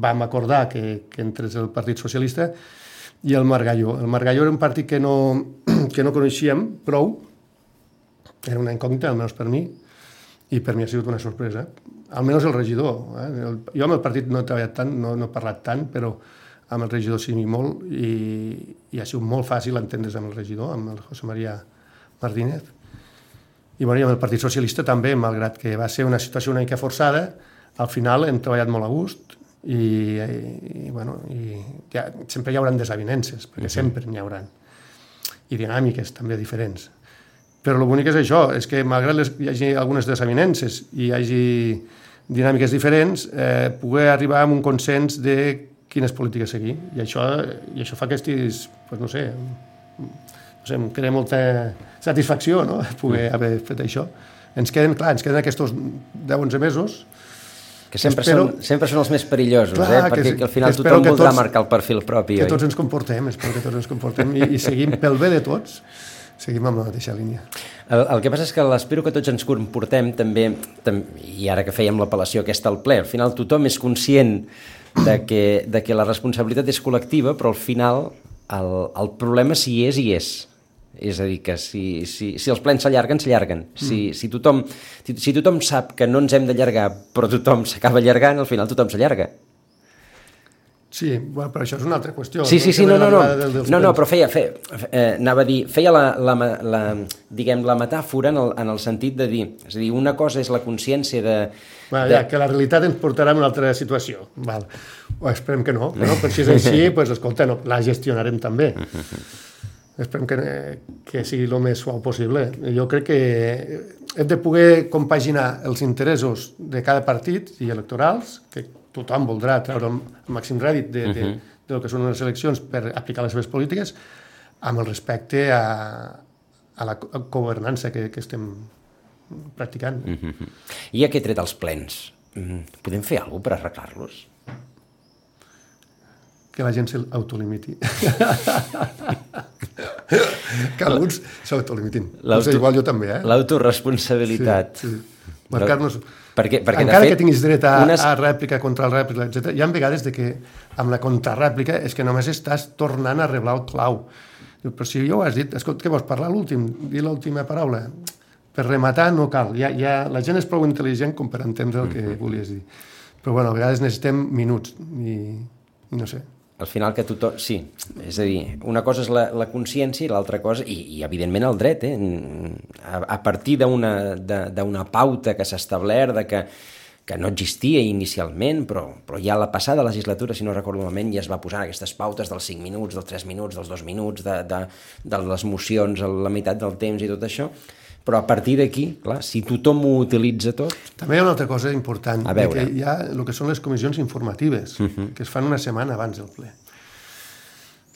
vam acordar que, que entrés el Partit Socialista i el Margalló. El Margalló era un partit que no, que no coneixíem prou, era una incògnita, almenys per mi, i per mi ha sigut una sorpresa. Almenys el regidor. Eh? El, jo amb el partit no he treballat tant, no, no he parlat tant, però amb el regidor sí molt i, i ha sigut molt fàcil entendre's amb el regidor, amb el José María Martínez. I, bueno, i amb el Partit Socialista també, malgrat que va ser una situació una mica forçada, al final hem treballat molt a gust i, i, i bueno, i ja, sempre hi haurà desavinences, perquè uh -huh. sempre n'hi haurà. I dinàmiques també diferents. Però el bonic és això, és que malgrat les, hi hagi algunes desavinences i hi hagi dinàmiques diferents, eh, poder arribar a un consens de quines polítiques seguir. I això, i això fa que estiguis, pues no sé, no sé, em crea molta satisfacció no? poder mm. haver fet això. Ens queden, clar, ens queden aquests 10-11 mesos que sempre, espero, són, sempre són els més perillosos, clar, eh? perquè que, al final tothom voldrà tots, marcar el perfil propi. Que oi? tots ens comportem, espero que tots ens comportem i, i seguim pel bé de tots, seguim amb la mateixa línia. El, el que passa és que l'espero que tots ens comportem també, tam, i ara que fèiem l'apel·lació aquesta al ple, al final tothom és conscient de que, de que la responsabilitat és col·lectiva, però al final el, el problema si és i és. És a dir, que si, si, si els plens s'allarguen, s'allarguen. Mm. Si, si, tothom, si, si tothom sap que no ens hem d'allargar, però tothom s'acaba allargant, al final tothom s'allarga. Sí, bueno, però això és una altra qüestió. Sí, sí, sí, no, no, no, no, no, però feia, feia eh, anava a dir, feia la, la, la, diguem, la metàfora en el, en el sentit de dir, és a dir, una cosa és la consciència de... Bueno, de... ja, que la realitat ens portarà a una altra situació. Val. O esperem que no, però per si és així, pues, escolta, no, la gestionarem també. Esperem que, que sigui el més suau possible. Jo crec que hem de poder compaginar els interessos de cada partit i electorals, que tothom voldrà treure el màxim rèdit de, de, de lo que són unes eleccions per aplicar les seves polítiques amb el respecte a, a la governança que, que estem practicant. Mm -hmm. I aquest tret als plens, podem fer alguna per arreglar-los? Que la gent s'autolimiti. que alguns s'autolimitin. No sé, igual jo també, eh? L'autoresponsabilitat. Sí, sí. marcar-nos... Perquè, perquè Encara fet, que tinguis dret a, unes... a rèplica, contrarèplica, etc. Hi ha vegades de que amb la contrarèplica és que només estàs tornant a reblar el clau. Però si jo ho has dit, escolta, què vols parlar l'últim? Dir l'última paraula. Per rematar no cal. Ja, ja, la gent és prou intel·ligent com per entendre el que Mhm. volies dir. Però bueno, a vegades necessitem minuts i, i no sé. Al final que tothom... Sí, és a dir, una cosa és la, la consciència i l'altra cosa, i, i evidentment el dret, eh? a, a partir d'una pauta que s'ha establert, de que, que no existia inicialment, però, però ja la passada legislatura, si no recordo malament, ja es va posar aquestes pautes dels 5 minuts, dels 3 minuts, dels 2 minuts, de, de, de les mocions a la meitat del temps i tot això, però a partir d'aquí, clar, si tothom ho utilitza tot... També hi ha una altra cosa important, A veure. que hi ha el que són les comissions informatives, uh -huh. que es fan una setmana abans del ple.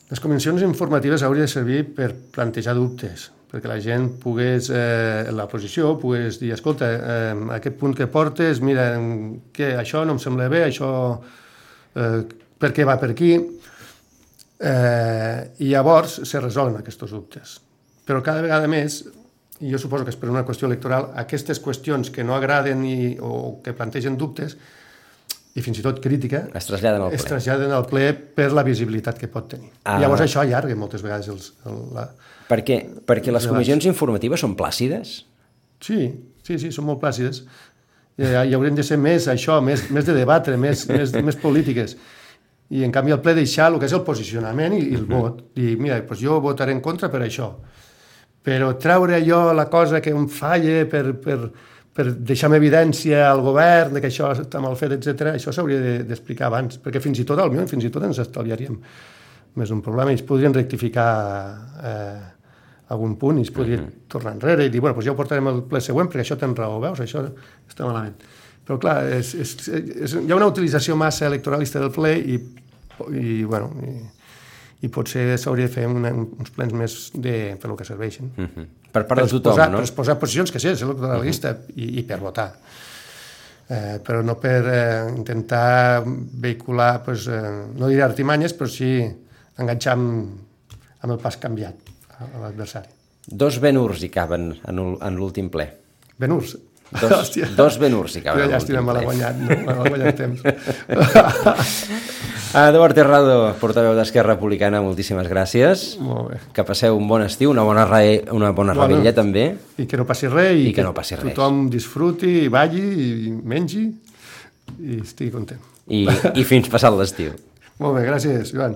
Les comissions informatives haurien de servir per plantejar dubtes, perquè la gent pogués, eh, la posició, pogués dir, escolta, eh, aquest punt que portes, mira, que això no em sembla bé, això, eh, per què va per aquí? Eh, I llavors se resolen aquests dubtes. Però cada vegada més, i jo suposo que és per una qüestió electoral, aquestes qüestions que no agraden i, o que plantegen dubtes, i fins i tot crítica, Es traslladen al es ple. traslladen al ple per la visibilitat que pot tenir. Ah. Llavors això allarga moltes vegades els, el, la... Per què? Perquè les comissions informatives són plàcides? Sí, sí, sí, són molt plàcides. I, hi haurien de ser més això, més, més de debatre, més, més, més polítiques. I en canvi el ple deixar el que és el posicionament i, i el vot. I mira, doncs jo votaré en contra per això. Però treure allò, la cosa que em falla per, per, per deixar en evidència al govern que això està mal fet, etc. això s'hauria de- d'explicar abans, perquè fins i tot, al millor, fins i tot ens estalviaríem més un problema es podrien rectificar eh, algun punt i es podria uh -huh. tornar enrere i dir, bueno, doncs ja ho portarem al ple següent perquè això tens raó, veus? Això està malament. Però clar, és, és, és, hi ha una utilització massa electoralista del ple i, i bueno, i, i potser s'hauria de fer una, uns plens més de, per lo que serveixen. Mm -hmm. Per part de tothom, posar, no? Per posar posicions que sí, és electoralista uh -huh. i, i per votar. Eh, però no per eh, intentar vehicular, pues, eh, no diré artimanyes, però sí enganxar amb, amb el pas canviat a, a l'adversari. Dos Benurs hi caben en, l'últim ple. Benurs. Dos, dos Benurs hi caben en llàstima, me l'ha guanyat, no? me l'ha guanyat temps. Eduard Terrado, portaveu d'Esquerra Republicana, moltíssimes gràcies. Molt bé. Que passeu un bon estiu, una bona, re... una bona Bueno. rebella també. I que no passi res i, I que no passi res. tothom disfruti, i balli, i mengi i estigui content. I, i fins passat l'estiu. Molt bé, gràcies, Joan.